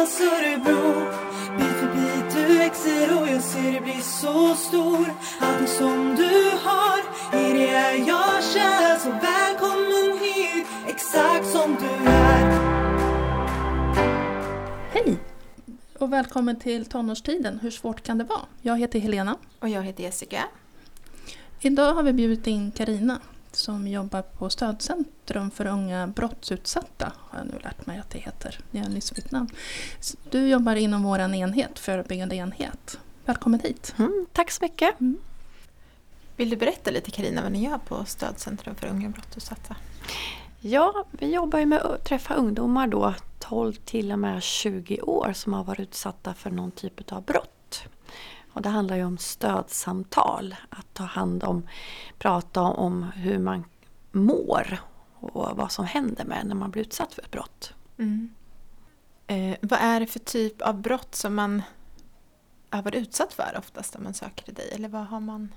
Johannas Örebro Bit för bit du växer och jag ser dig bli så stor Allting som du har, i det är jag kär Så välkommen hit, exakt som du är Hej! Och välkommen till tonårstiden. Hur svårt kan det vara? Jag heter Helena. Och jag heter Jessica. Idag har vi bjudit in Karina som jobbar på Stödcentrum för unga brottsutsatta, har jag nu lärt mig att det heter. Jag har nyss bytt namn. Du jobbar inom vår enhet, förebyggande enhet. Välkommen hit! Mm, tack så mycket! Mm. Vill du berätta lite Karina vad ni gör på Stödcentrum för unga brottsutsatta? Ja, vi jobbar ju med att träffa ungdomar då 12 till och med 20 år som har varit utsatta för någon typ av brott. Och det handlar ju om stödsamtal, att ta hand om, prata om hur man mår och vad som händer med när man blir utsatt för ett brott. Mm. Eh, vad är det för typ av brott som man har varit utsatt för oftast när man söker till dig? Eller vad har man...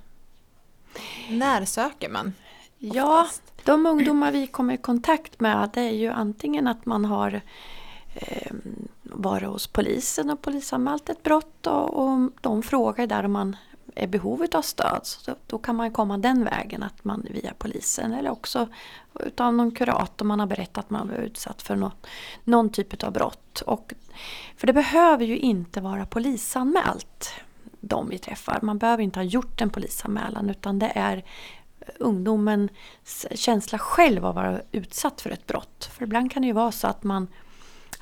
När söker man? Oftast? Ja, de ungdomar vi kommer i kontakt med det är ju antingen att man har eh, varit hos polisen och polisanmält ett brott och, och de frågar där om man är behovet av stöd. Så då, då, kan man komma den vägen, att man via polisen eller också utav någon kurator man har berättat att man var utsatt för något, någon typ av brott. Och, för det behöver ju inte vara polisanmält, de vi träffar. Man behöver inte ha gjort en polisanmälan utan det är ungdomens känsla själv av att vara utsatt för ett brott. För ibland kan det ju vara så att man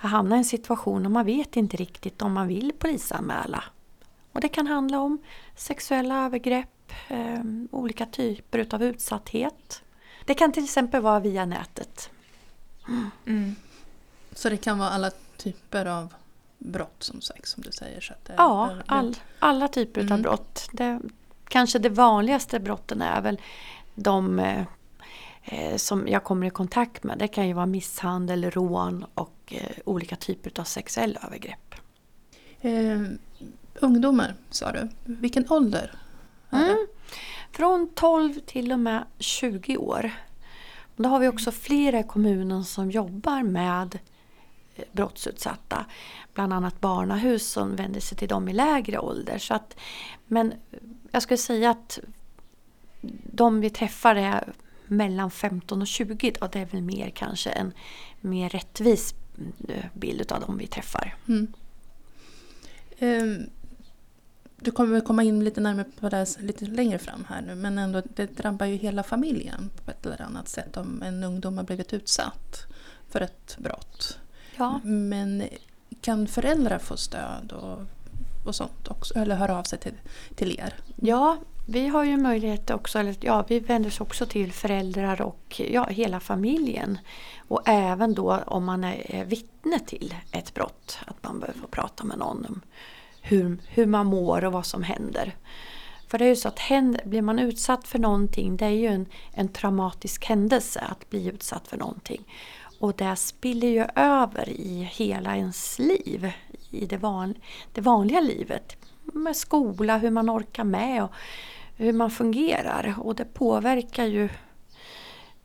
har hamnat i en situation och man vet inte riktigt om man vill polisanmäla. Och det kan handla om sexuella övergrepp, eh, olika typer av utsatthet. Det kan till exempel vara via nätet. Mm. Mm. Så det kan vara alla typer av brott som sex som du säger? Så det, ja, all, alla typer mm. av brott. Kanske de vanligaste brotten är väl de eh, som jag kommer i kontakt med. Det kan ju vara misshandel, rån och eh, olika typer av sexuella övergrepp. Eh, ungdomar sa du. Vilken ålder? Mm. Från 12 till och med 20 år. Då har vi också flera i kommunen som jobbar med eh, brottsutsatta. Bland annat barnahus som vänder sig till dem i lägre ålder. Så att, men jag skulle säga att de vi träffar är mellan 15 och 20. Och det är väl mer kanske en mer rättvis eh, bild av dem vi träffar. Mm. Um, du kommer komma in lite närmare på det lite längre fram här nu men ändå det drabbar ju hela familjen på ett eller annat sätt om en ungdom har blivit utsatt för ett brott. Ja. Men kan föräldrar få stöd och, och sånt också? Eller höra av sig till, till er? Ja, vi har ju möjlighet också, eller ja, vi vänder oss också till föräldrar och ja, hela familjen. Och även då om man är vittne till ett brott, att man behöver få prata med någon om hur, hur man mår och vad som händer. För det är ju så att händer, blir man utsatt för någonting, det är ju en, en traumatisk händelse att bli utsatt för någonting. Och det spiller ju över i hela ens liv, i det, van, det vanliga livet. Med skola, hur man orkar med och hur man fungerar. Och det påverkar ju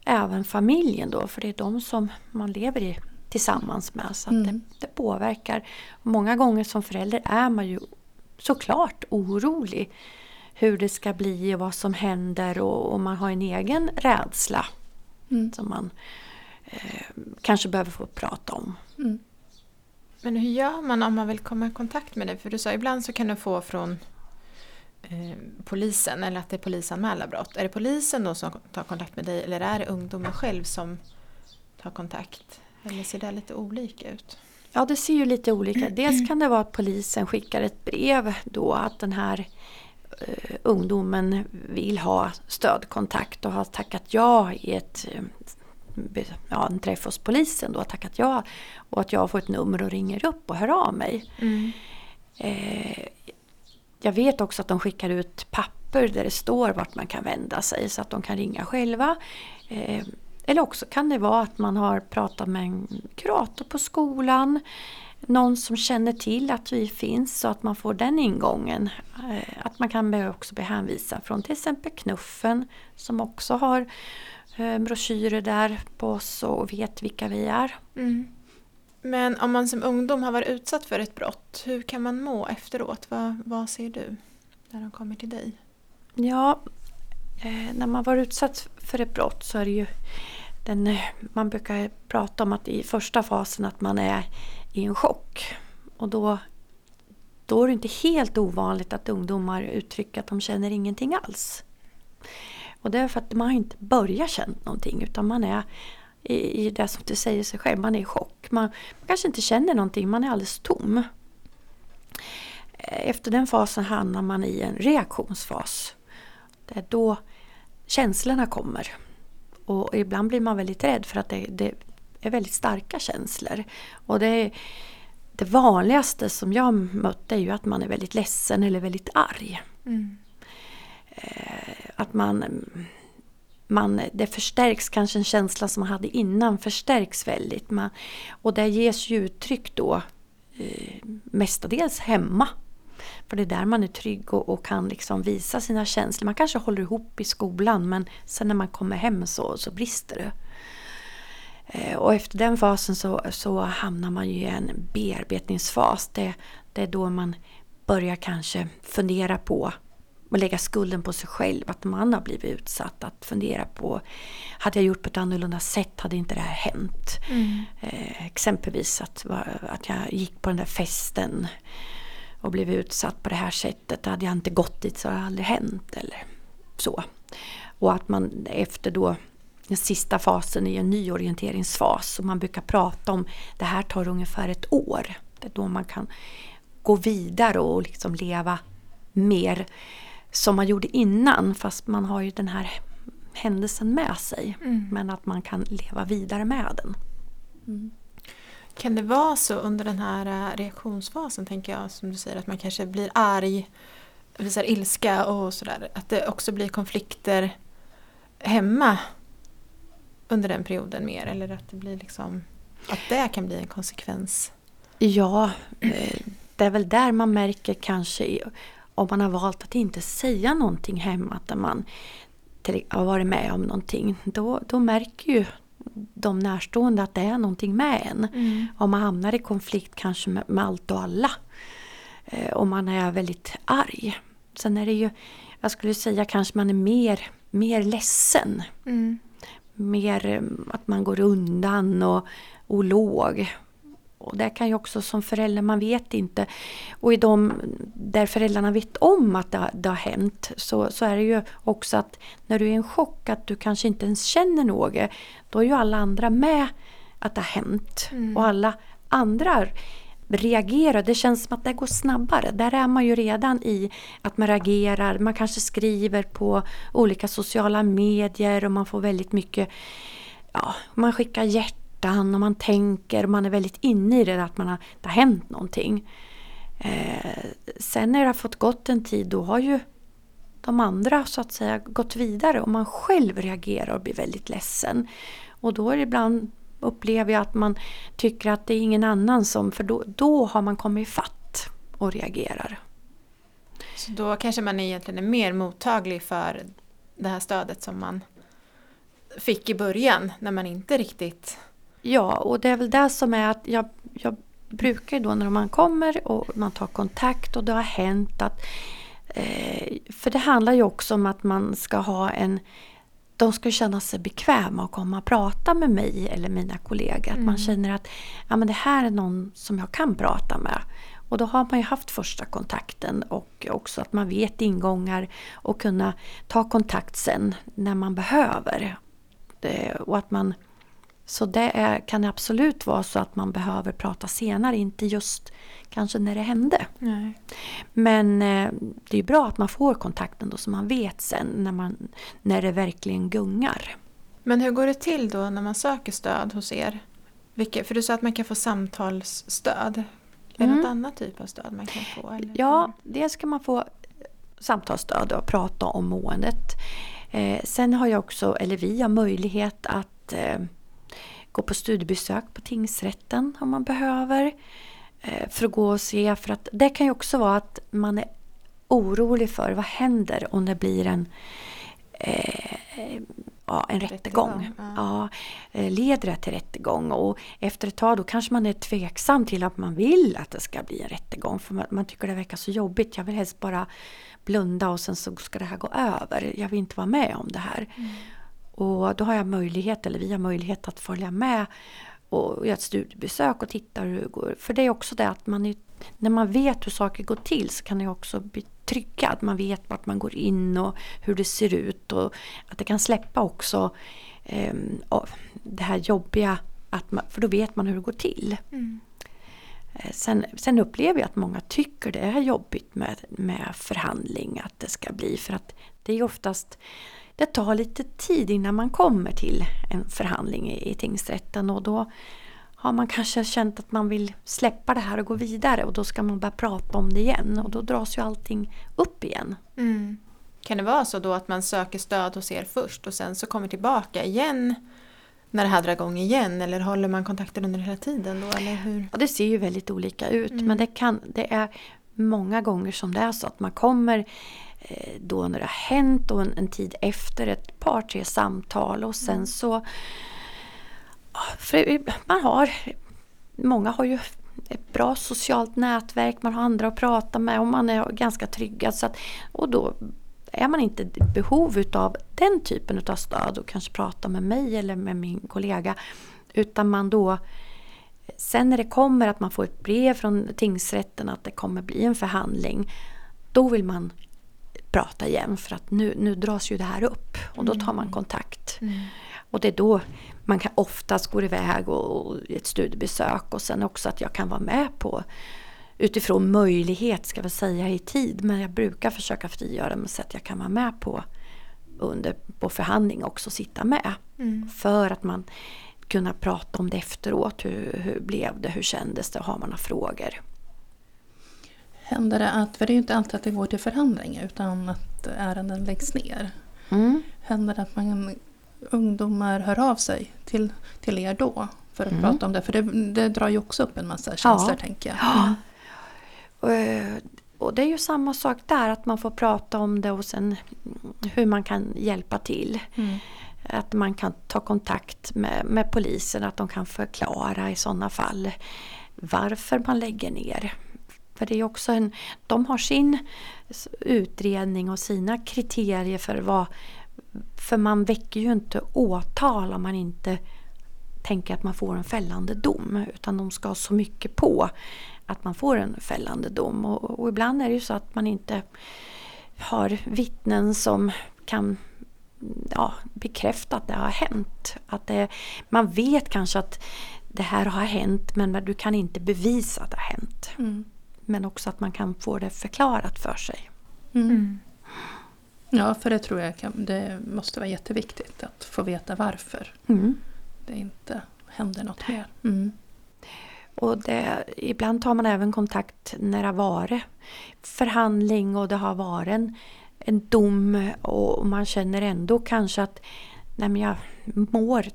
även familjen då, för det är de som man lever i tillsammans med. Så mm. det, det, påverkar. Många gånger som förälder är man ju såklart orolig hur det ska bli och vad som händer och, och man har en egen rädsla mm. som man eh, kanske behöver få prata om. Mm. Men hur gör man om man vill komma i kontakt med dig? För du sa ibland så kan du få från eh, polisen eller att det är polisanmälda brott. Är det polisen då som tar kontakt med dig eller är det ungdomen själv som tar kontakt? Eller ser det lite olika ut? Ja, det ser ju lite olika Dels kan det vara att polisen skickar ett brev då att den här uh, ungdomen vill ha stödkontakt och har tackat ja i ett uh, ja, en träff hos polisen då, tackat ja och att jag får ett nummer och ringer upp och hör av mig. Mm. Eh, jag vet också att de skickar ut papper där det står vart man kan vända sig så att de kan ringa själva. Eh, eller också kan det vara att man har pratat med en kurator på skolan. Någon som känner till att vi finns så att man får den ingången. Eh, att man kan också bli hänvisad från till exempel Knuffen som också har broschyrer där på oss och vet vilka vi är. Mm. Men om man som ungdom har varit utsatt för ett brott, hur kan man må efteråt? Vad, vad ser du när de kommer till dig? Ja, eh, när man var utsatt för ett brott så är det ju den, eh, man brukar prata om att i första fasen att man är i en chock. Och då, då är det inte helt ovanligt att ungdomar uttrycker att de känner ingenting alls. Och det är för att man har inte börjat känna någonting utan man är i, i det som du säger sig själv, man är i chock. Man, man kanske inte känner någonting, man är alldeles tom. Eh, efter den fasen hamnar man i en reaktionsfas. Det är då känslorna kommer. Och ibland blir man väldigt rädd för att det, det är väldigt starka känslor. Och det, det vanligaste som jag mött är ju att man är väldigt ledsen eller väldigt arg. Mm. Eh, att man, man, det förstärks kanske en känsla som man hade innan förstärks väldigt. Man, och det ges ju uttryck då eh, mestadels hemma. För det är där man är trygg och, och, kan liksom visa sina känslor. Man kanske håller ihop i skolan men sen när man kommer hem så, så brister det. Eh, och efter den fasen så, så hamnar man ju i en bearbetningsfas. Det, det är då man börjar kanske fundera på och lägga skulden på sig själv, att man har blivit utsatt. Att fundera på, hade jag gjort på ett annorlunda sätt hade inte det här hänt. Mm. Eh, exempelvis att, att jag gick på den där festen och blev utsatt på det här sättet. Hade jag inte gått dit så hade det aldrig hänt. Eller så. Och att man efter då den sista fasen är en nyorienteringsfas och man brukar prata om det här tar ungefär ett år. Det är då man kan gå vidare och liksom leva mer som man gjorde innan fast man har ju den här händelsen med sig. Mm. Men att man kan leva vidare med den. Mm. Kan det vara så under den här äh, reaktionsfasen, tänker jag, som du säger, att man kanske blir arg, visar ilska och sådär, att det också blir konflikter hemma under den perioden mer, eller att det blir liksom, att det kan bli en konsekvens? Ja, eh, det är väl där man märker kanske om man har valt att inte säga någonting hemma, att man har varit med om någonting, då, då märker ju de närstående att det är någonting med en. Mm. Om man hamnar i konflikt kanske med, med allt och alla. Eh, och man är väldigt arg. Sen är det ju, jag skulle säga kanske man är mer, mer ledsen. Mm. Mer eh, att man går undan och, och låg. Och det kan ju också som förälder, man vet inte. Och i de där föräldrarna vet om att det, det har hänt så, så är det ju också att när du är i en chock att du kanske inte ens känner något. Då är ju alla andra med att det har hänt. Mm. Och alla andra reagerar. Det känns som att det går snabbare. Där är man ju redan i att man reagerar. Man kanske skriver på olika sociala medier och man får väldigt mycket Ja, man skickar hjärtan hjärtan och man tänker och man är väldigt inne i det att man har, det har hänt någonting. Eh, sen när det har fått gått en tid då har ju de andra så att säga gått vidare och man själv reagerar och blir väldigt ledsen. Och då är det ibland upplever jag att man tycker att det är ingen annan som, för då, då har man kommit fatt och reagerar. Så då kanske man egentligen är mer mottaglig för det här stödet som man fick i början när man inte riktigt Ja, och det är väl det som är att jag, jag brukar då när man kommer och man tar kontakt och det har hänt att eh, För det handlar ju också om att man ska ha en de ska känna sig bekväma och komma och prata med mig eller mina kollegor. Att man mm. känner att ja, men det här är någon som jag kan prata med. Och då har man ju haft första kontakten och också att man vet ingångar och kunna ta kontakt sen när man behöver. Det, och att man så det är, kan absolut vara så att man behöver prata senare, inte just kanske när det hände. Nej. Men eh, det är bra att man får kontakten då så man vet sen när, man, när det verkligen gungar. Men hur går det till då när man söker stöd hos er? Vilka, för du sa att man kan få samtalsstöd. Är det mm. något annat typ av stöd man kan få? Eller? Ja, dels kan man få samtalsstöd och prata om måendet. Eh, sen har jag också, eller vi har möjlighet att eh, gå på studiebesök på tingsrätten om man behöver. Eh, för att gå och se, för att det kan ju också vara att man är orolig för vad händer om det blir en eh, ja, en rättegång. Rättegång, ja. Ja, eh, leder det till rättegång och efter ett tag då kanske man är tveksam till att man vill att det ska bli en rättegång för man, man tycker det verkar så jobbigt. Jag vill helst bara blunda och sen så ska det här gå över. Jag vill inte vara med om det här. Och då har jag möjlighet, eller vi har möjlighet att följa med och göra ett studiebesök och titta hur det går. För det är också det att man är, när man vet hur saker går till så kan det också bli tryggad. Man vet vart man går in och hur det ser ut och att det kan släppa också eh, det här jobbiga, att man, för då vet man hur det går till. Mm. Eh, Sen, sen upplever jag att många tycker det är jobbigt med, med förhandling, att det ska bli. För att det är oftast, det tar lite tid innan man kommer till en förhandling i, i tingsrätten och då har man kanske känt att man vill släppa det här och gå vidare och då ska man börja prata om det igen och då dras ju allting upp igen. Mm. Kan det vara så då att man söker stöd hos er först och sen så kommer tillbaka igen när det här drar igång igen eller håller man kontakten under hela tiden då eller hur? Ja, det ser ju väldigt olika ut Mm. men det, kan, det är många gånger som det är så att man kommer då när det har hänt och en, en tid efter ett par tre samtal och sen Mm. så man har Många har ju ett bra socialt nätverk, man har andra att prata med och man är ganska tryggad. Så att, och då är man inte i behov utav den typen av stöd och kanske prata med mig eller med min kollega. Utan man då Sen när det kommer att man får ett brev från tingsrätten att det kommer bli en förhandling. Då vill man prata igen för att nu, nu dras ju det här upp och då tar man kontakt. Och det är då man kan oftast gå iväg och, och ett studiebesök och sen också att jag kan vara med på utifrån möjlighet ska vi säga i tid men jag brukar försöka frigöra mig så att jag kan vara med på under på förhandling också sitta med. Mm. För att man kunna prata om det efteråt. Hur, hur blev det? Hur kändes det? Har man några frågor? Händer det att, för det är ju inte alltid att det går till förhandling utan att ärenden läggs ner. Mm. Händer det att man, ungdomar hör av sig till, till er då för att Mm. prata om det? För det, det drar ju också upp en massa känslor tänker jag. Ja. Och, eh, och det är ju samma sak där att man får prata om det och sen hur man kan hjälpa till. Mm. Att man kan ta kontakt med, med polisen, att de kan förklara i sådana fall varför man lägger ner. För det är också en, de har sin utredning och sina kriterier för vad... För man väcker ju inte åtal om man inte tänker att man får en fällande dom. Utan de ska ha så mycket på att man får en fällande dom. Och, och ibland är det ju så att man inte har vittnen som kan ja, bekräfta att det har hänt. Att det, man vet kanske att det här har hänt men du kan inte bevisa att det har hänt. Mm. Men också att man kan få det förklarat för sig. Mm. Mm. Ja, för det tror jag kan, det måste vara jätteviktigt att få veta varför Mm. det inte händer något mer. Mm. Och det, ibland tar man även kontakt när det har varit förhandling och det har varit en, en dom och man känner ändå kanske att nej men jag mår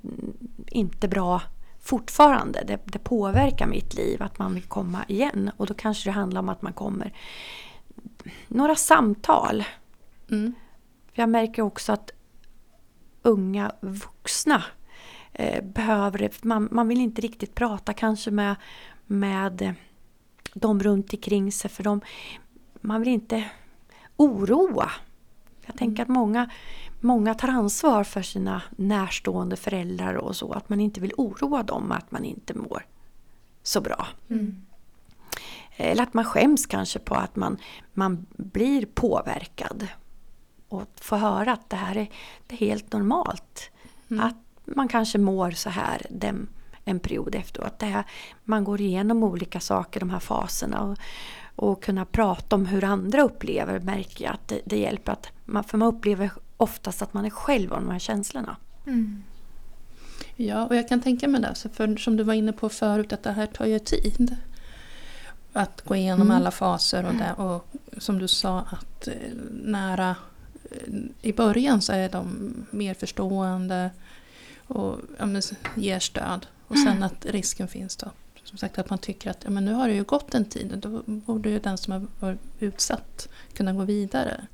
inte bra fortfarande. Det, det påverkar mitt liv att man vill komma igen och då kanske det handlar om att man kommer några samtal. Mm. För jag märker också att unga vuxna eh, behöver det. Man, man vill inte riktigt prata kanske med, med de runt omkring sig för de, man vill inte oroa. Jag tänker att många, många tar ansvar för sina närstående föräldrar och så. Att man inte vill oroa dem att man inte mår så bra. Mm. Eller att man skäms kanske på att man, man blir påverkad. Och få höra att det här är, det är helt normalt. Mm. Att man kanske mår så här den, en period efteråt. Det här, man går igenom olika saker, de här faserna. Och, och kunna prata om hur andra upplever märker jag att det, det hjälper. Att man, för man upplever oftast att man är själv av de här känslorna. Mm. Ja, och jag kan tänka mig det. Så för, som du var inne på förut, att det här tar ju tid. Att gå igenom Mm. alla faser och, det, och som du sa att eh, nära eh, i början så är de mer förstående och ja, men, ger stöd. Och sen att risken finns då. Som sagt att man tycker att ja, men nu har det ju gått en tid. Då borde ju den som har varit utsatt kunna gå vidare.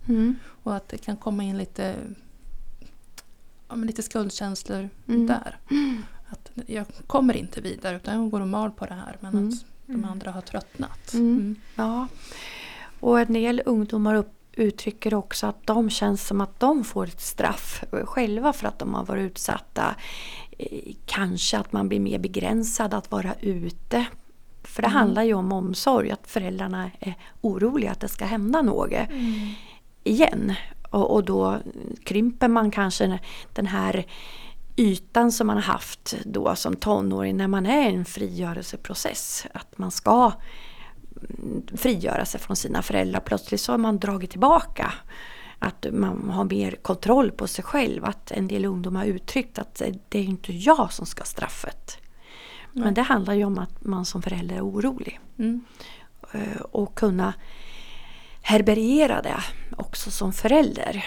Och att det kan komma in lite ja, men lite skuldkänslor Mm. där. Att jag kommer inte vidare utan jag går och mal på det här men Mm. att de andra har tröttnat. Mm. Ja. Och en del ungdomar upp, uttrycker också att de känns som att de får ett straff själva för att de har varit utsatta. Eh, Kanske att man blir mer begränsad att vara ute. För det Mm. handlar ju om omsorg, att föräldrarna är oroliga att det ska hända något igen. Och, och då krymper man kanske den här ytan som man har haft då som tonåring när man är i en frigörelseprocess. Att man ska mm, frigöra sig från sina föräldrar. Plötsligt så har man dragit tillbaka. Att man har mer kontroll på sig själv. Att en del ungdomar har uttryckt att det är inte jag som ska ha Men det handlar ju om att man som förälder är orolig. Mm. Eh, Och kunna herbergera det också som förälder.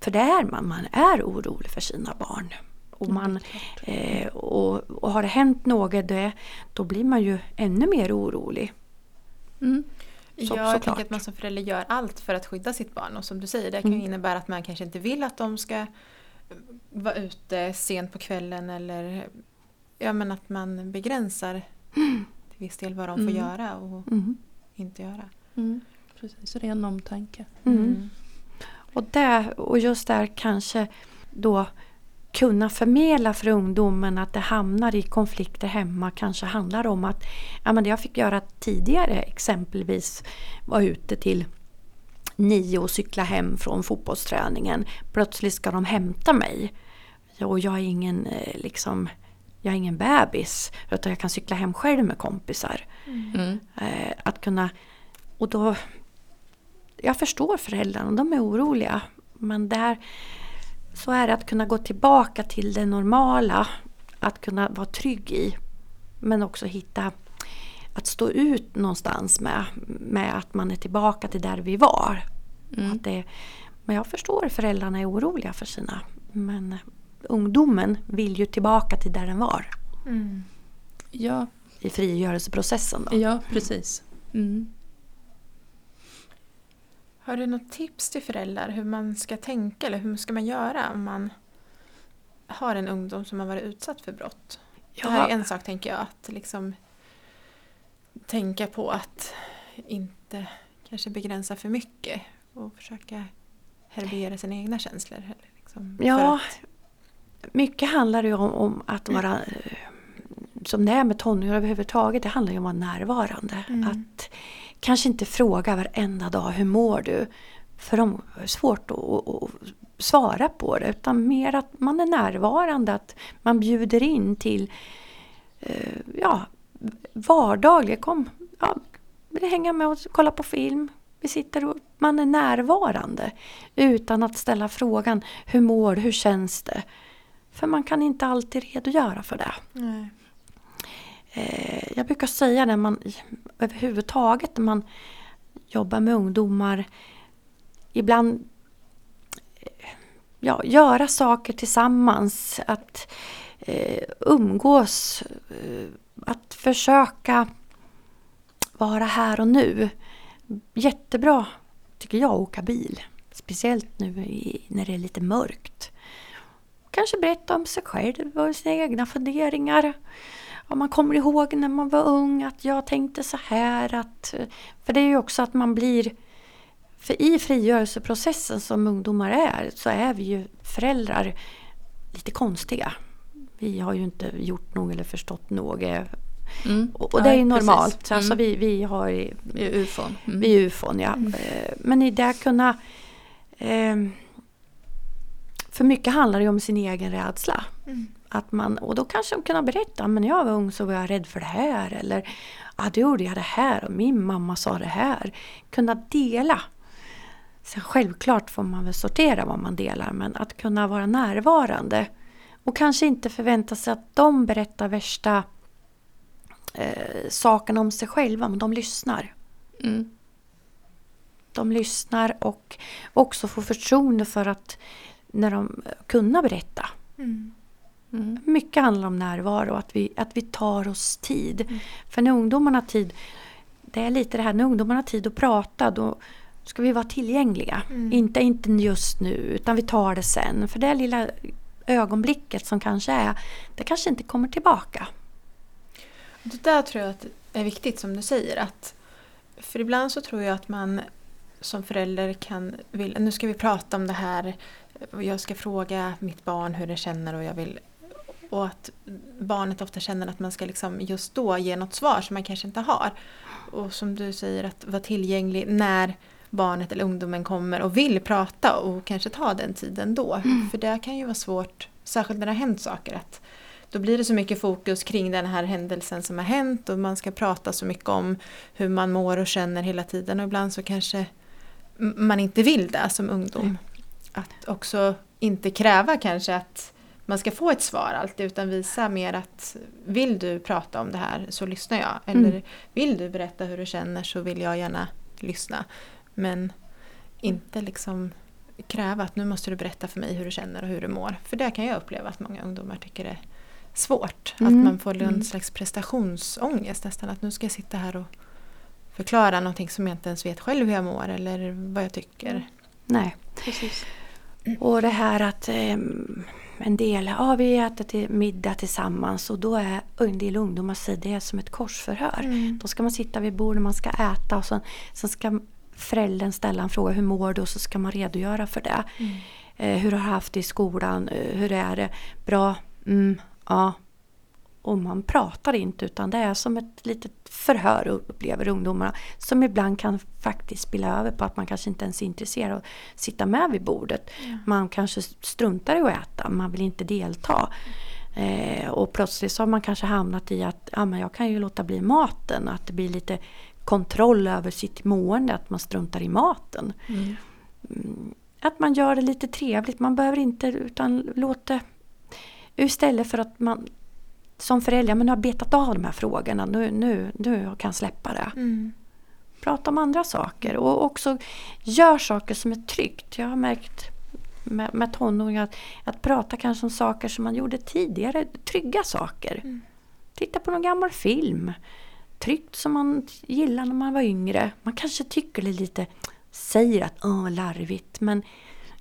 För det är man, man är orolig för sina barn. Och, man, eh, och, och har det hänt något det, då blir man ju ännu mer orolig. Mm. Så- ja, jag såklart. tänker att man som förälder gör allt för att skydda sitt barn. Och som du säger, det kan Mm. innebära att man kanske inte vill att de ska vara ute sent på kvällen eller ja, men att man begränsar till viss del vad de får Mm. göra och Mm. inte göra. Mm. Precis, ren omtanke. Mm. Och, där, och just där kanske då kunna förmedla för ungdomen att det hamnar i konflikter hemma kanske handlar om att ja, men det jag fick göra tidigare exempelvis var ute till nio och cykla hem från fotbollsträningen. Plötsligt ska de hämta mig. Och jag är ingen, eh, liksom, jag är ingen bebis utan jag kan cykla hem själv med kompisar. Mm. Eh, att kunna... Och då... Jag förstår föräldrarna, de är oroliga. Men där så är det att kunna gå tillbaka till det normala. Att kunna vara trygg i. Men också hitta... Att stå ut någonstans med, med att man är tillbaka till där vi var. Mm. Att det, men jag förstår föräldrarna är oroliga för sina. Men ungdomen vill ju tillbaka till där den var. Mm. Ja, I frigörelseprocessen då. ja, precis. Mm. Har du något tips till föräldrar hur man ska tänka eller hur ska man göra om man har en ungdom som har varit utsatt för brott? Det här är en sak tänker jag, att liksom tänka på att inte kanske begränsa för mycket och försöka herbergera sina egna känslor. Liksom, för Ja, att- mycket handlar ju om, om att vara, eh, som det är med tonåringar överhuvudtaget, det handlar ju om att vara närvarande. Mm. Att kanske inte fråga varenda dag, hur mår du? För de är svårt att, att, svara på det, utan mer att man är närvarande, att man bjuder in till eh, ja, vardagligt. Kom, ja, vill hänga med och kolla på film? Vi sitter och man är närvarande utan att ställa frågan hur mår du, hur känns det? För man kan inte alltid redogöra för det. Nej. Eh, jag brukar säga när man överhuvudtaget när man jobbar med ungdomar ibland eh, ja, göra saker tillsammans, att eh, umgås, eh, att försöka vara här och nu. Jättebra tycker jag att åka bil. Speciellt nu i, när det är lite mörkt. Kanske berätta om sig själv och sina egna funderingar. Om man kommer ihåg när man var ung att jag tänkte så här. Att, för det är ju också att man blir... För i frigörelseprocessen som ungdomar är så är vi ju föräldrar lite konstiga. Vi har ju inte gjort något eller förstått något. Mm. Och, och det är Nej, precis. normalt. Mm. Alltså vi, vi har Vi är ufon. Mm. vi är ufon, ja. Eh, Men i det kunna... Eh, för mycket handlar det ju om sin egen rädsla. Mm. Att man, och då kanske de kunna berätta, men när jag var ung så var jag rädd för det här. Eller, ja då gjorde jag det här och min mamma sa det här. Kunna dela. Sen självklart får man väl sortera vad man delar, men att kunna vara närvarande. Och kanske inte förvänta sig att de berättar värsta eh, sakerna om sig själva, men de lyssnar. Mm. De lyssnar och också får förtroende för att när de kunna berätta. Mm. Mm. Mycket handlar om närvaro, att vi, att vi tar oss tid. För när ungdomarna har tid, det är lite det här, när ungdomarna har tid att prata då, ska vi vara tillgängliga. Mm. Inte, inte just nu utan vi tar det sen. För det lilla ögonblicket som kanske är, det kanske inte kommer tillbaka. Det där tror jag att är viktigt som du säger. Att, för ibland så tror jag att man som förälder kan vilja, nu ska vi prata om det här. Jag ska fråga mitt barn hur det känner och jag vill och att barnet ofta känner att man ska liksom just då ge något svar som man kanske inte har. Och som du säger att vara tillgänglig när barnet eller ungdomen kommer och vill prata och kanske ta den tiden då. För det kan ju vara svårt, särskilt när det har hänt saker. Att då blir det så mycket fokus kring den här händelsen som har hänt och man ska prata så mycket om hur man mår och känner hela tiden och ibland så kanske man inte vill det som ungdom. Att också inte kräva kanske att man ska få ett svar alltid utan visa mer att vill du prata om det här så lyssnar jag. Eller Mm. vill du berätta hur du känner så vill jag gärna lyssna. Men inte liksom kräva att nu måste du berätta för mig hur du känner och hur du mår. För det kan jag uppleva att många ungdomar tycker är svårt. Mm. Att man får en Mm. slags prestationsångest nästan. Att nu ska jag sitta här och förklara någonting som jag inte ens vet själv hur jag mår eller vad jag tycker. Nej. Precis. Och det här att ehm, en del, ja vi äter till middag tillsammans och då är en del ungdomar säger det är som ett korsförhör. Mm. Då ska man sitta vid bordet, man ska äta och sen, sen ska föräldern ställa en fråga, hur mår du? Och så ska man redogöra för det. Mm. Eh, hur har du haft det i skolan? Eh, hur är det? Bra? Mm, ja. Och man pratar inte utan det är som ett litet förhör upplever ungdomarna. Som ibland kan faktiskt spilla över på att man kanske inte ens är intresserad av att sitta med vid bordet. Man kanske struntar i att äta, man vill inte delta. Eh, och plötsligt så har man kanske hamnat i att ja, men jag kan ju låta bli maten. Att det blir lite kontroll över sitt mående, att man struntar i maten. Mm. Mm, Att man gör det lite trevligt, man behöver inte utan låta Istället för att man som förälder, men nu har betat av de här frågorna, nu, nu, nu kan jag släppa det. Mm. Prata om andra saker och också gör saker som är tryggt. Jag har märkt med, med tonåringar att, att prata kanske om saker som man gjorde tidigare, trygga saker. Mm. Titta på någon gammal film. Tryggt som man gillade när man var yngre. Man kanske tycker lite, säger att åh larvigt, men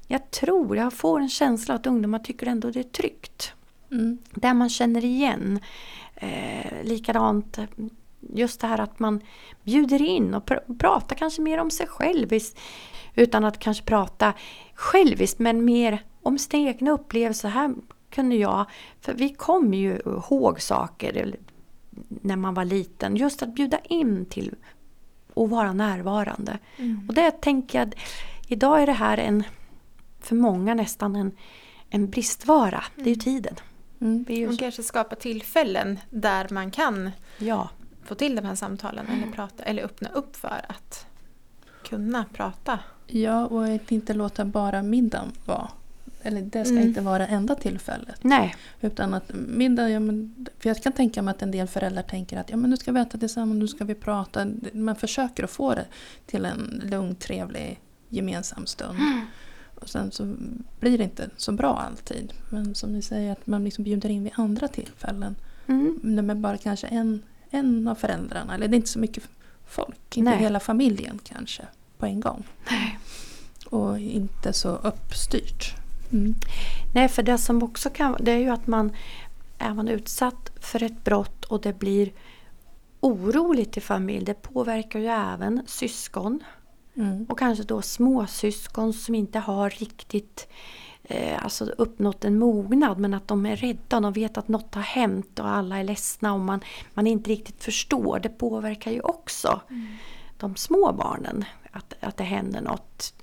jag tror, jag får en känsla att ungdomar tycker ändå det är tryggt. Mm. Där man känner igen. Eh, likadant just det här att man bjuder in och pr- pratar kanske mer om sig själv. Utan att kanske prata själviskt men mer om sina egna upplevelser. Här kunde jag, för vi kommer ju ihåg saker när man var liten. Just att bjuda in till att vara närvarande. Mm. Och det tänker jag, idag är det här en, för många nästan en, en bristvara. Det är ju tiden. Mm. Det Och kanske skapa tillfällen där man kan Ja, få till de här samtalen eller, prata, eller öppna upp för att kunna prata. Ja, och inte låta bara middagen vara. Eller det ska Mm. inte vara enda tillfället. nej. Utan att middag, ja, men, för jag kan tänka mig att en del föräldrar tänker att ja, men nu ska vi äta tillsammans, nu ska vi prata. Man försöker att få det till en lugn, trevlig, gemensam stund. Och sen så blir det inte så bra alltid. Men som ni säger, att man liksom bjuder in vid andra tillfällen. Mm. Med bara kanske en, en av föräldrarna. Eller det är inte så mycket folk, inte Nej. hela familjen kanske på en gång. Och inte så uppstyrt. Mm. Nej, för det som också kan det är ju att man är man utsatt för ett brott och det blir oroligt i familj. Det påverkar ju även syskon Mm. och kanske då småsyskon som inte har riktigt eh, alltså uppnått en mognad men att de är rädda. De vet att något har hänt och alla är ledsna och man, man inte riktigt förstår. Det påverkar ju också de små barnen att, att det händer något.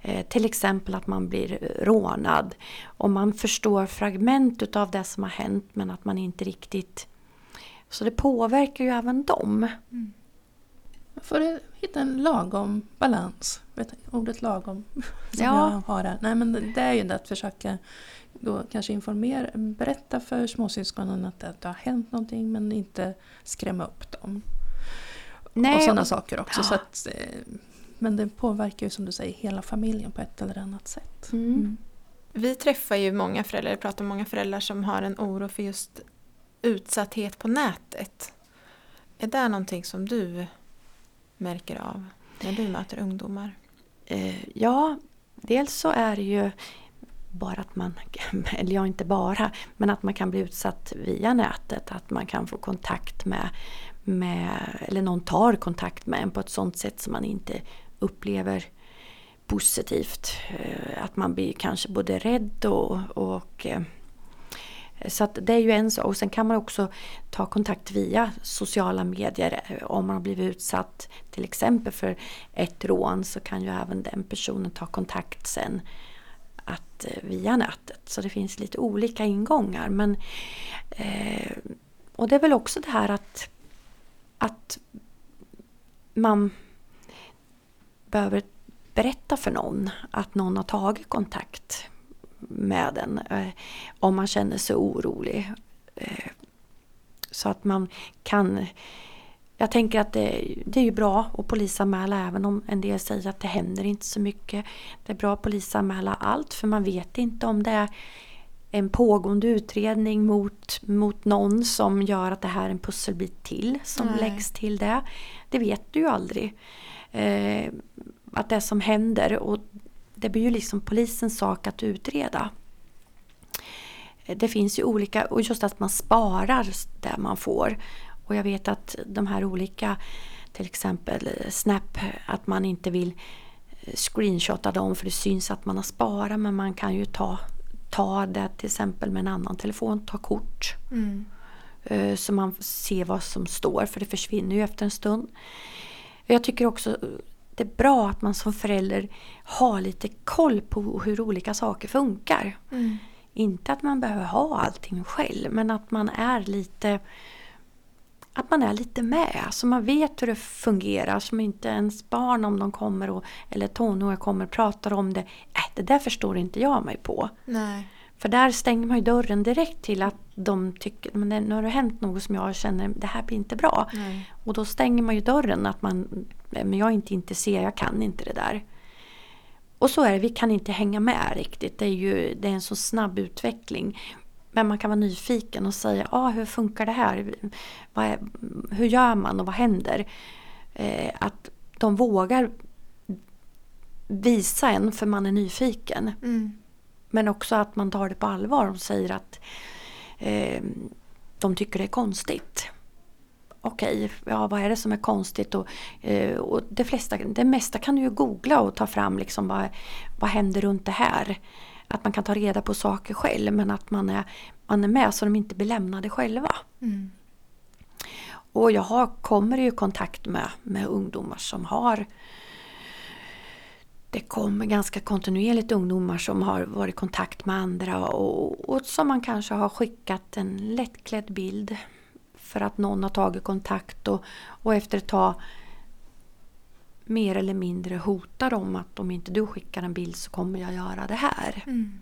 Eh, till exempel att man blir rånad. Och man förstår fragment utav det som har hänt men att man inte riktigt... Så det påverkar ju även dem. Man får hitta en lagom balans. Vet du, ordet lagom som Ja. jag har här. Nej, men det är ju det att försöka då kanske informera, berätta för småsyskonen att det, att har hänt någonting men inte skrämma upp dem. och sådana saker också. ja. Så att, eh, men det påverkar ju som du säger hela familjen på ett eller annat sätt. Mm. Vi träffar ju många föräldrar, pratar med många föräldrar som har en oro för just utsatthet på nätet. Är det någonting som du märker av när du möter ungdomar? Eh, ja, dels så är det ju bara att man, eller ja inte bara, men att man kan bli utsatt via nätet. Att man kan få kontakt med, med eller någon tar kontakt med en på ett sånt sätt som man inte upplever positivt. Eh, att man blir kanske både rädd och, och eh, så att det är ju en sak. Och sen kan man också ta kontakt via sociala medier. Om man har blivit utsatt till exempel för ett rån så kan ju även den personen ta kontakt sen att, eh, via nätet. Så det finns lite olika ingångar. Men, eh, och det är väl också det här att, att man behöver berätta för någon att någon har tagit kontakt med en eh, om man känner sig orolig. Eh, så att man kan jag tänker att det, det, är ju bra att polisanmäla även om en del säger att det händer inte så mycket. Det är bra att polisanmäla allt för man vet inte om det är en pågående utredning mot, mot någon som gör att det här är en pusselbit till som Nej. läggs till det. Det vet du ju aldrig. Eh, att det som händer och det blir ju liksom polisens sak att utreda. Det finns ju olika, och just att man sparar det man får. Och jag vet att de här olika, till exempel Snap, att man inte vill eh, screenshotta dem för det syns att man har sparat men man kan ju ta, ta det till exempel med en annan telefon, ta kort. Mm. Eh, så man ser vad som står för det försvinner ju efter en stund. Jag tycker också det är bra att man som förälder har lite koll på hur olika saker funkar. Mm. Inte att man behöver ha allting själv men att man är lite att man är lite med, så man vet hur det fungerar. Som inte ens barn om de kommer och, eller tonåringar kommer och pratar om det. Äh, det där förstår inte jag mig på. Nej. För där stänger man ju dörren direkt till att de tycker men nu har det hänt något som jag känner det här blir inte bra. Nej. Och då stänger man ju dörren att man men jag är inte intresserad, jag kan inte det där. Och så är det, vi kan inte hänga med riktigt. Det är ju det är en så snabb utveckling. Men man kan vara nyfiken och säga, ah, hur funkar det här? Är, hur gör man och vad händer? Eh, att de vågar visa en för man är nyfiken. Mm. Men också att man tar det på allvar och säger att eh, de tycker det är konstigt. Okej, ja, vad är det som är konstigt? Och, eh, och det, flesta, det mesta kan du ju googla och ta fram liksom vad, vad händer runt det här. Att man kan ta reda på saker själv men att man är, man är med så de inte blir lämnade själva. Mm. Och jag har, kommer i kontakt med, med ungdomar som har det kommer ganska kontinuerligt ungdomar som har varit i kontakt med andra och, och som man kanske har skickat en lättklädd bild för att någon har tagit kontakt och, och efter ett tag mer eller mindre hotar om att om inte du skickar en bild så kommer jag göra det här. Mm.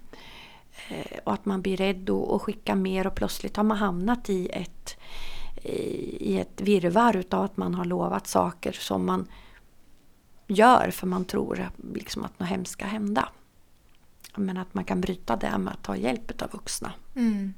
Eh, och att man blir rädd och skickar mer och plötsligt har man hamnat i ett, i ett virvar utav att man har lovat saker som man gör för man tror liksom att något hemskt ska hända. Men att man kan bryta det med att ta hjälp av vuxna. Mm.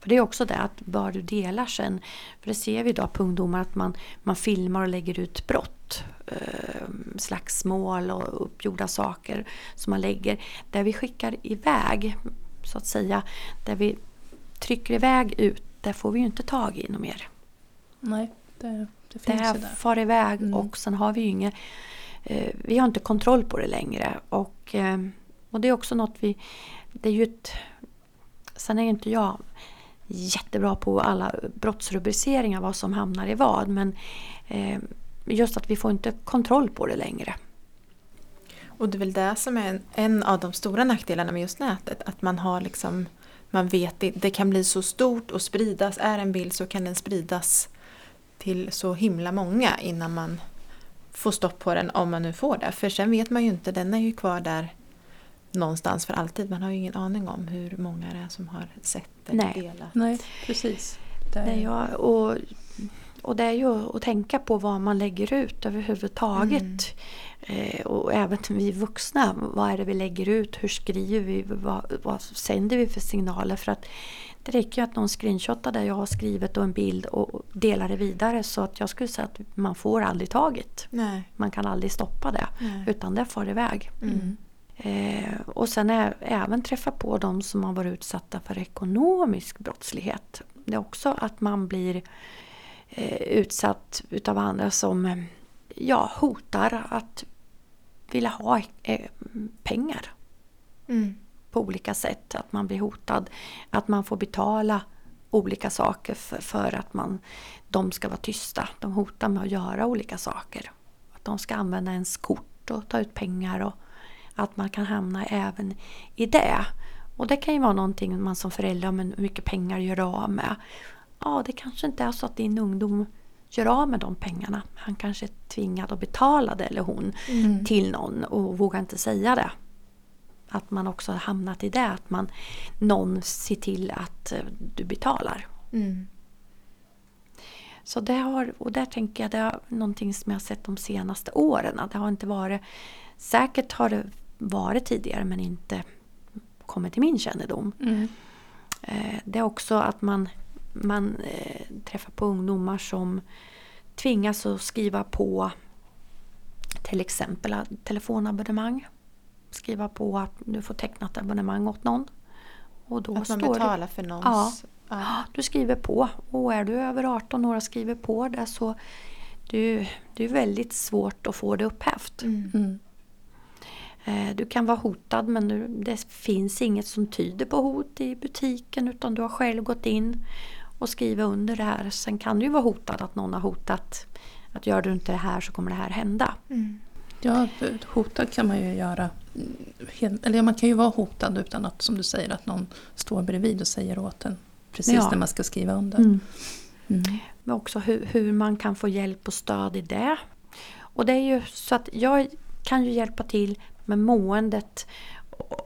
För det är också det att bara du delar sen, för det ser vi idag på ungdomar att man, man filmar och lägger ut brott. Eh, slagsmål och uppgjorda saker som man lägger. Där vi skickar iväg, så att säga, där vi trycker iväg ut, där får vi ju inte tag i något mer. Nej, det, det finns det här far iväg mm. och sen har vi ju inget eh, vi har inte kontroll på det längre. Och, eh, och det är också något vi... Det är ju ett, sen är inte jag jättebra på alla brottsrubriceringar, vad som hamnar i vad. Men eh, just att vi får inte kontroll på det längre. Och det är väl det som är en, en av de stora nackdelarna med just nätet. Att man har liksom, man vet det, det kan bli så stort och spridas. Är en bild så kan den spridas till så himla många innan man får stopp på den om man nu får det. För sen vet man ju inte, den är ju kvar där någonstans för alltid. Man har ju ingen aning om hur många det är som har sett eller Nej. delat. Nej, precis. Där. Nej, ja, och, och det är ju att tänka på vad man lägger ut överhuvudtaget. Mm. Eh, och även vi vuxna, vad är det vi lägger ut? Hur skriver vi? Vad, vad sänder vi för signaler? För att det räcker ju att någon screenshotar det jag har skrivit och en bild och delar det vidare. Så att jag skulle säga att man får aldrig taget. Nej. Man kan aldrig stoppa det. Nej. Utan det far iväg. Mm. Eh, och sen ä- även träffa på de som har varit utsatta för ekonomisk brottslighet. Det är också att man blir eh, utsatt utav andra som eh, ja, hotar att vilja ha eh, pengar Mm. på olika sätt. Att man blir hotad. Att man får betala olika saker för, för att man, de ska vara tysta. De hotar med att göra olika saker. Att de ska använda ens kort och ta ut pengar. och Att man kan hamna även i det. Och det kan ju vara någonting man som förälder, men hur mycket pengar gör av med? Ja, det kanske inte är så att din ungdom gör av med de pengarna. Han kanske är tvingad att betala det eller hon Mm. till någon och vågar inte säga det. Att man också har hamnat i det, att man, någon ser till att eh, du betalar. Mm. Så det har, och där tänker jag det är någonting som jag har sett de senaste åren. Det har inte varit, säkert har det varit tidigare men inte kommit till min kännedom. Mm. Eh, Det är också att man, man eh, träffar på ungdomar som tvingas att skriva på till exempel att telefonabonnemang. Skriva på att du får teckna ett abonnemang åt någon. Och då Att man betalar för någons... Ja. Ja. du skriver på. Och är du över 18 år och skriver på det så du, det är väldigt svårt att få det upphävt. Mm. Eh, Du kan vara hotad men du, det finns inget som tyder på hot i butiken utan du har själv gått in och skrivit under det här. Sen kan du ju vara hotad att någon har hotat att gör du inte det här så kommer det här hända. Mm. Ja, hotad kan man ju göra. Eller man kan ju vara hotad utan att, som du säger, att någon står bredvid och säger åt en precis Ja. när man ska skriva under. Mm. Mm. Men också hur, hur man kan få hjälp och stöd i det. Och det är ju så att jag kan ju hjälpa till med måendet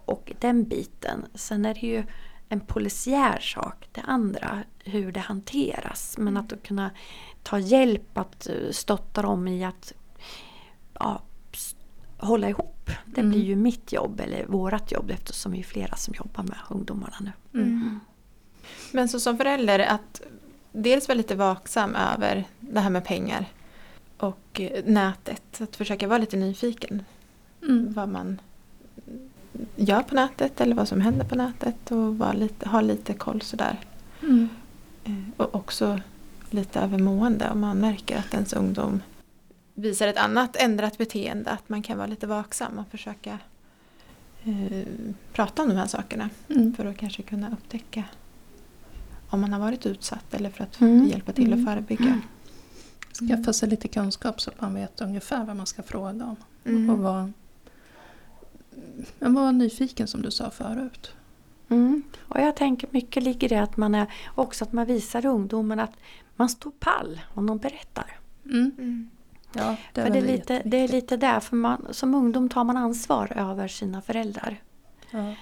och, den biten. Sen är det ju en polisiär sak, det andra, hur det hanteras. Men att kunna ta hjälp att eh, stötta dem i att ja, hålla ihop. Det Mm. blir ju mitt jobb, eller vårat jobb eftersom vi är flera som jobbar med ungdomarna nu. Mm. Men så som förälder att dels vara lite vaksam över det här med pengar och eh, nätet. Att försöka vara lite nyfiken Mm. vad man gör på nätet eller vad som händer på nätet och lite, ha lite koll sådär. Mm. Eh, Och också lite över mående om man märker att ens ungdom visar ett annat ändrat beteende. Att man kan vara lite vaksam och försöka eh, prata om de här sakerna. Mm. För att kanske kunna upptäcka om man har varit utsatt eller för att Mm. hjälpa till att Mm. förebygga. Skaffa sig lite kunskap så att man vet ungefär vad man ska fråga om. Mm. Och vara, men vara nyfiken som du sa förut. Mm. Och jag tänker mycket ligger i det att man är också att man visar ungdomen att man står pall om de berättar. Mm. Mm. Ja, det är, för det är, lite, det är lite där, för man, som ungdom tar man ansvar över sina föräldrar. Ja.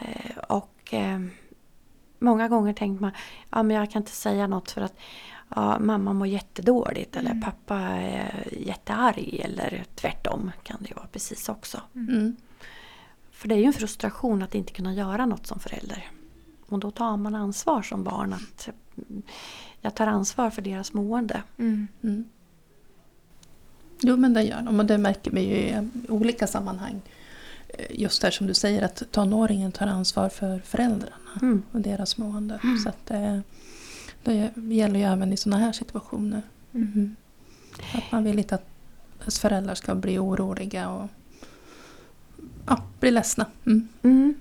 Eh, och eh, många gånger tänker man, ja men jag kan inte säga något för att ja, mamma mår jättedåligt eller Mm. pappa är jättearg eller tvärtom kan det ju vara precis också. Mm. För det är ju en frustration att inte kunna göra något som förälder. Och då tar man ansvar som barn att mm, jag tar ansvar för deras mående. Mm. Mm. Jo men det gör de och det märker vi ju i olika sammanhang. Eh, Just där som du säger att tonåringen tar ansvar för föräldrarna Mm. och deras mående. Så att det, det gäller ju även i sådana här situationer. Mm. Att man vill inte att ens föräldrar ska bli oroliga och ja, bli ledsna. Mm. Mm.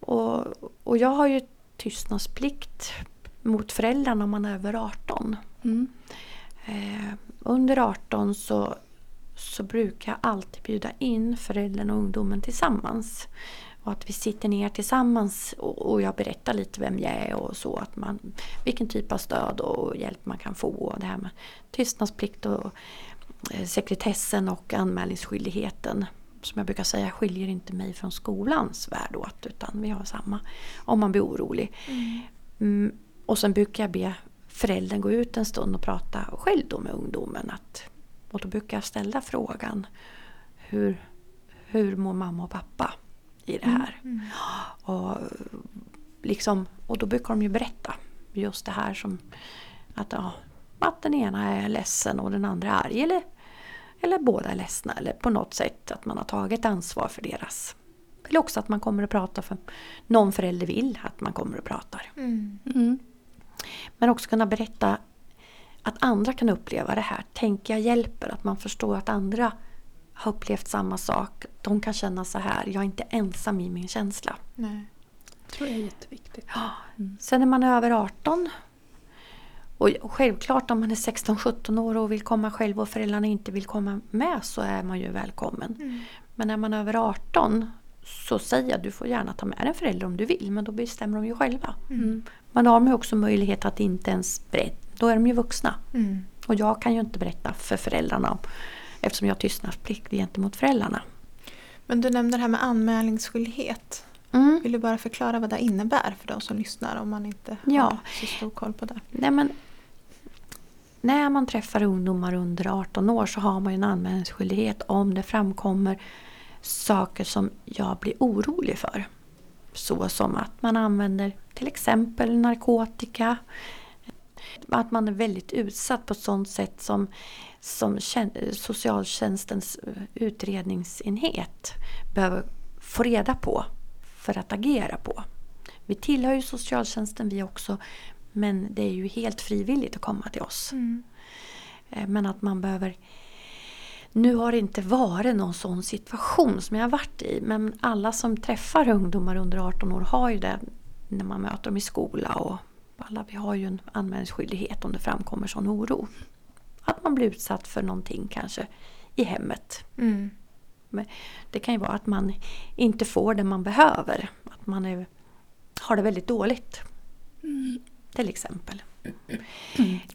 Och, och jag har ju tystnadsplikt mot föräldrarna om man är över 18. Mm. Eh, under 18 så, så brukar jag alltid bjuda in föräldern och ungdomen tillsammans. Och att vi sitter ner tillsammans och, och jag berättar lite vem jag är och så. Att man, vilken typ av stöd och hjälp man kan få. Och det här med tystnadsplikt och eh, sekretessen och anmälningsskyldigheten. Som jag brukar säga skiljer inte mig från skolans värld åt utan vi har samma om man blir orolig. Mm, och sen brukar jag be föräldern gå ut en stund och prata själv då med ungdomen. Att, och då brukar jag ställa frågan hur, hur mår mamma och pappa i det här? Och, liksom, och då brukar de ju berätta just det här som att, ja, att den ena är ledsen och den andra är arg. Eller, eller båda är ledsna. Eller på något sätt att man har tagit ansvar för deras. Eller också att man kommer att prata för någon förälder vill att man kommer och pratar. Mm. Mm. Men också kunna berätta att andra kan uppleva det här. Tänk jag hjälper. Att man förstår att andra har upplevt samma sak. De kan känna så här. Jag är inte ensam i min känsla. Nej. tror jag är jätteviktigt. Mm. Sen är man över 18. Och självklart om man är 16-17 år och vill komma själv och föräldrarna inte vill komma med så är man ju välkommen. Mm. Men är man över 18 så säger jag du får gärna ta med en förälder om du vill men då bestämmer de ju själva. Mm. Man har ju också möjlighet att inte ens berätta. Då är de ju vuxna. Mm. Och jag kan ju inte berätta för föräldrarna eftersom jag har tystnadsplikt gentemot föräldrarna. Men du nämnde det här med anmälningsskyldighet. Mm. Vill du bara förklara vad det innebär för de som lyssnar om man inte Ja. har så stor koll på det? Nej, men, när man träffar ungdomar under 18 år så har man en anmälningsskyldighet om det framkommer saker som jag blir orolig för. Så som att man använder till exempel narkotika. Att man är väldigt utsatt på ett sådant sätt som, som tjän- socialtjänstens eh, utredningsenhet behöver få reda på för att agera på. Vi tillhör ju socialtjänsten vi också men det är ju helt frivilligt att komma till oss. Eh, Men att man behöver... Nu har det inte varit någon sån situation som jag har varit i. Men alla som träffar ungdomar under 18 år har ju det när man möter dem i skola. Och alla vi har ju en anmälningsskyldighet om det framkommer sån oro. Att man blir utsatt för någonting kanske i hemmet. Mm. Det kan ju vara att man inte får det man behöver. Att man är, har det väldigt dåligt. Till exempel. Och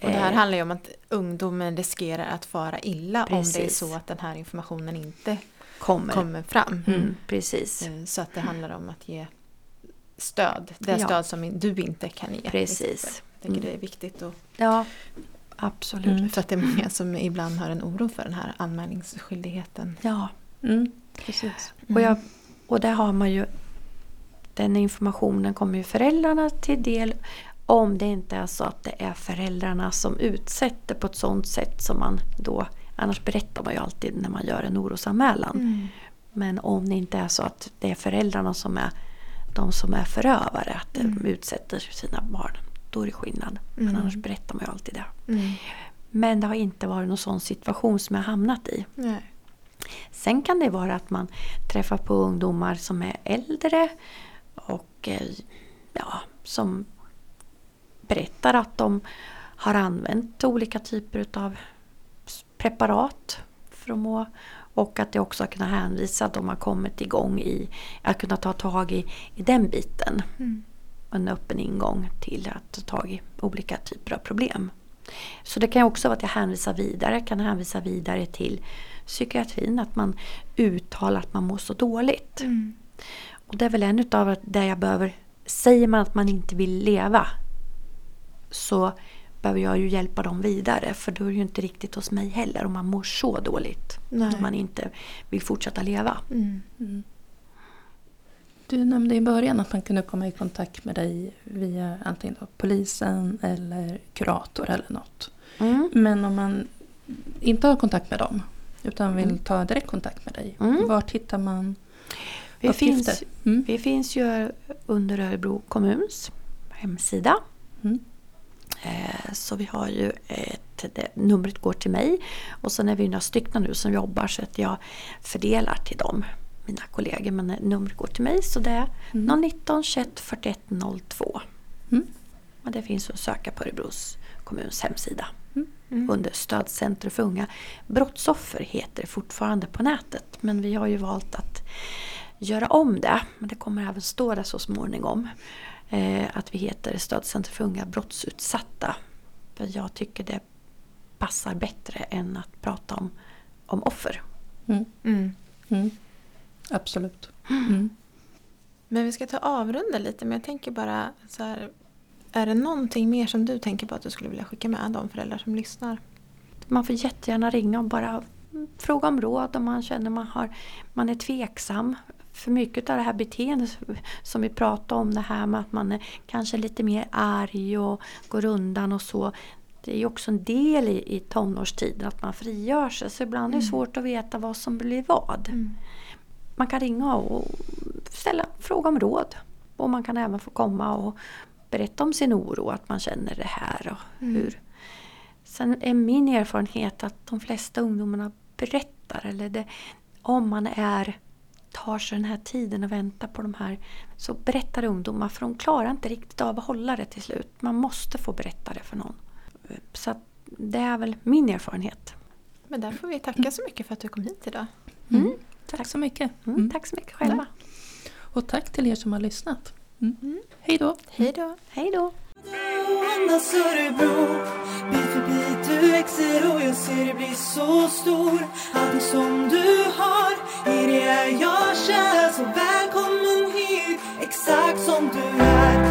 det här Eh, handlar ju om att ungdomen riskerar att fara illa om det är Precis. så att den här informationen inte kommer. kommer fram. Mm, precis. Eh, Så att det handlar om att ge stöd. Det Ja. stöd som du inte kan ge. Precis. Jag tycker Mm. det är viktigt. Och, Ja, absolut. Mm. För att det är många som ibland har en oro för den här anmälningsskyldigheten. Ja, Mm. Precis. och, jag, och där har man ju den informationen kommer ju föräldrarna till del om det inte är så att det är föräldrarna som utsätter på ett sådant sätt som man då Annars berättar man ju alltid när man gör en orosanmälan. Mm. Men om det inte är så att det är föräldrarna som är de som är förövare, att de Mm. utsätter sina barn. Då är det skillnad. Men Mm. annars berättar man ju alltid det. Mm. Men det har inte varit någon sån situation som jag hamnat i. Nej. Sen kan det vara att man träffar på ungdomar som är äldre och eh, ja, som berättar att de har använt olika typer av preparat för att må och att det också har kunnat hänvisa att de har kommit igång i att kunna ta tag i, i den biten. Mm. En öppen ingång till att ta tag i olika typer av problem. Så det kan också vara att jag hänvisar vidare, kan hänvisa vidare till psykiatrin, att man uttalar att man mår så dåligt. Mm. Och det är väl en utav det jag behöver, säger man att man inte vill leva så behöver jag ju hjälpa dem vidare för då är det ju inte riktigt hos mig heller om man mår så dåligt. Nej. Om man inte vill fortsätta leva. Mm. Mm. Du nämnde i början att man kunde komma i kontakt med dig via antingen då polisen eller kurator eller något. Mm. Men om man inte har kontakt med dem utan vill Mm. ta direkt kontakt med dig. Mm. Vart hittar man Vi, uppgifter? finns, Mm. vi finns ju under Örebro kommuns hemsida. Mm. Eh, Så vi har ju ett, numret går till mig och sen är vi några stycken nu som jobbar så att jag fördelar till dem, mina kollegor. Men numret går till mig så det är Mm. 019 21 41 02. Mm. Och det finns att söka på Örebros kommuns hemsida. Mm. Under Stödcentrum för unga. Brottsoffer heter det fortfarande på nätet men vi har ju valt att göra om det. Men det kommer även stå där så småningom. Eh, att vi heter Stödcentrum för unga brottsutsatta. För jag tycker det passar bättre än att prata om, om offer. Mm. Mm. Mm. Absolut. Mm. Men vi ska ta avrunda lite men jag tänker bara så här Är det någonting mer som du tänker på att du skulle vilja skicka med de föräldrar som lyssnar? Man får jättegärna ringa och bara fråga om råd om man känner man, har, man är tveksam. För mycket av det här beteendet som vi pratade om, det här med att man är kanske lite mer arg och går undan och så. Det är ju också en del i, i tonårstiden att man frigör sig så ibland är det Mm. svårt att veta vad som blir vad. Mm. Man kan ringa och ställa fråga om råd. Och man kan även få komma och berätta om sin oro, att man känner det här och Mm. hur. Sen är min erfarenhet att de flesta ungdomarna berättar, eller det, om man är tar sig den här tiden och väntar på de här så berättar ungdomar för de klarar inte riktigt av att hålla det till slut. Man måste få berätta det för någon. Så att det är väl min erfarenhet. Men där får vi tacka så mycket för att du kom hit idag. Mm. Tack så mycket. Mm, Mm. Tack så mycket själva. Och tack till er som har lyssnat. Mm. Hej då! Hej då! Hej då! Bit för bit du växer och jag ser dig bli så stor Allt som du har i det är jag kär Så välkommen hit, exakt som du är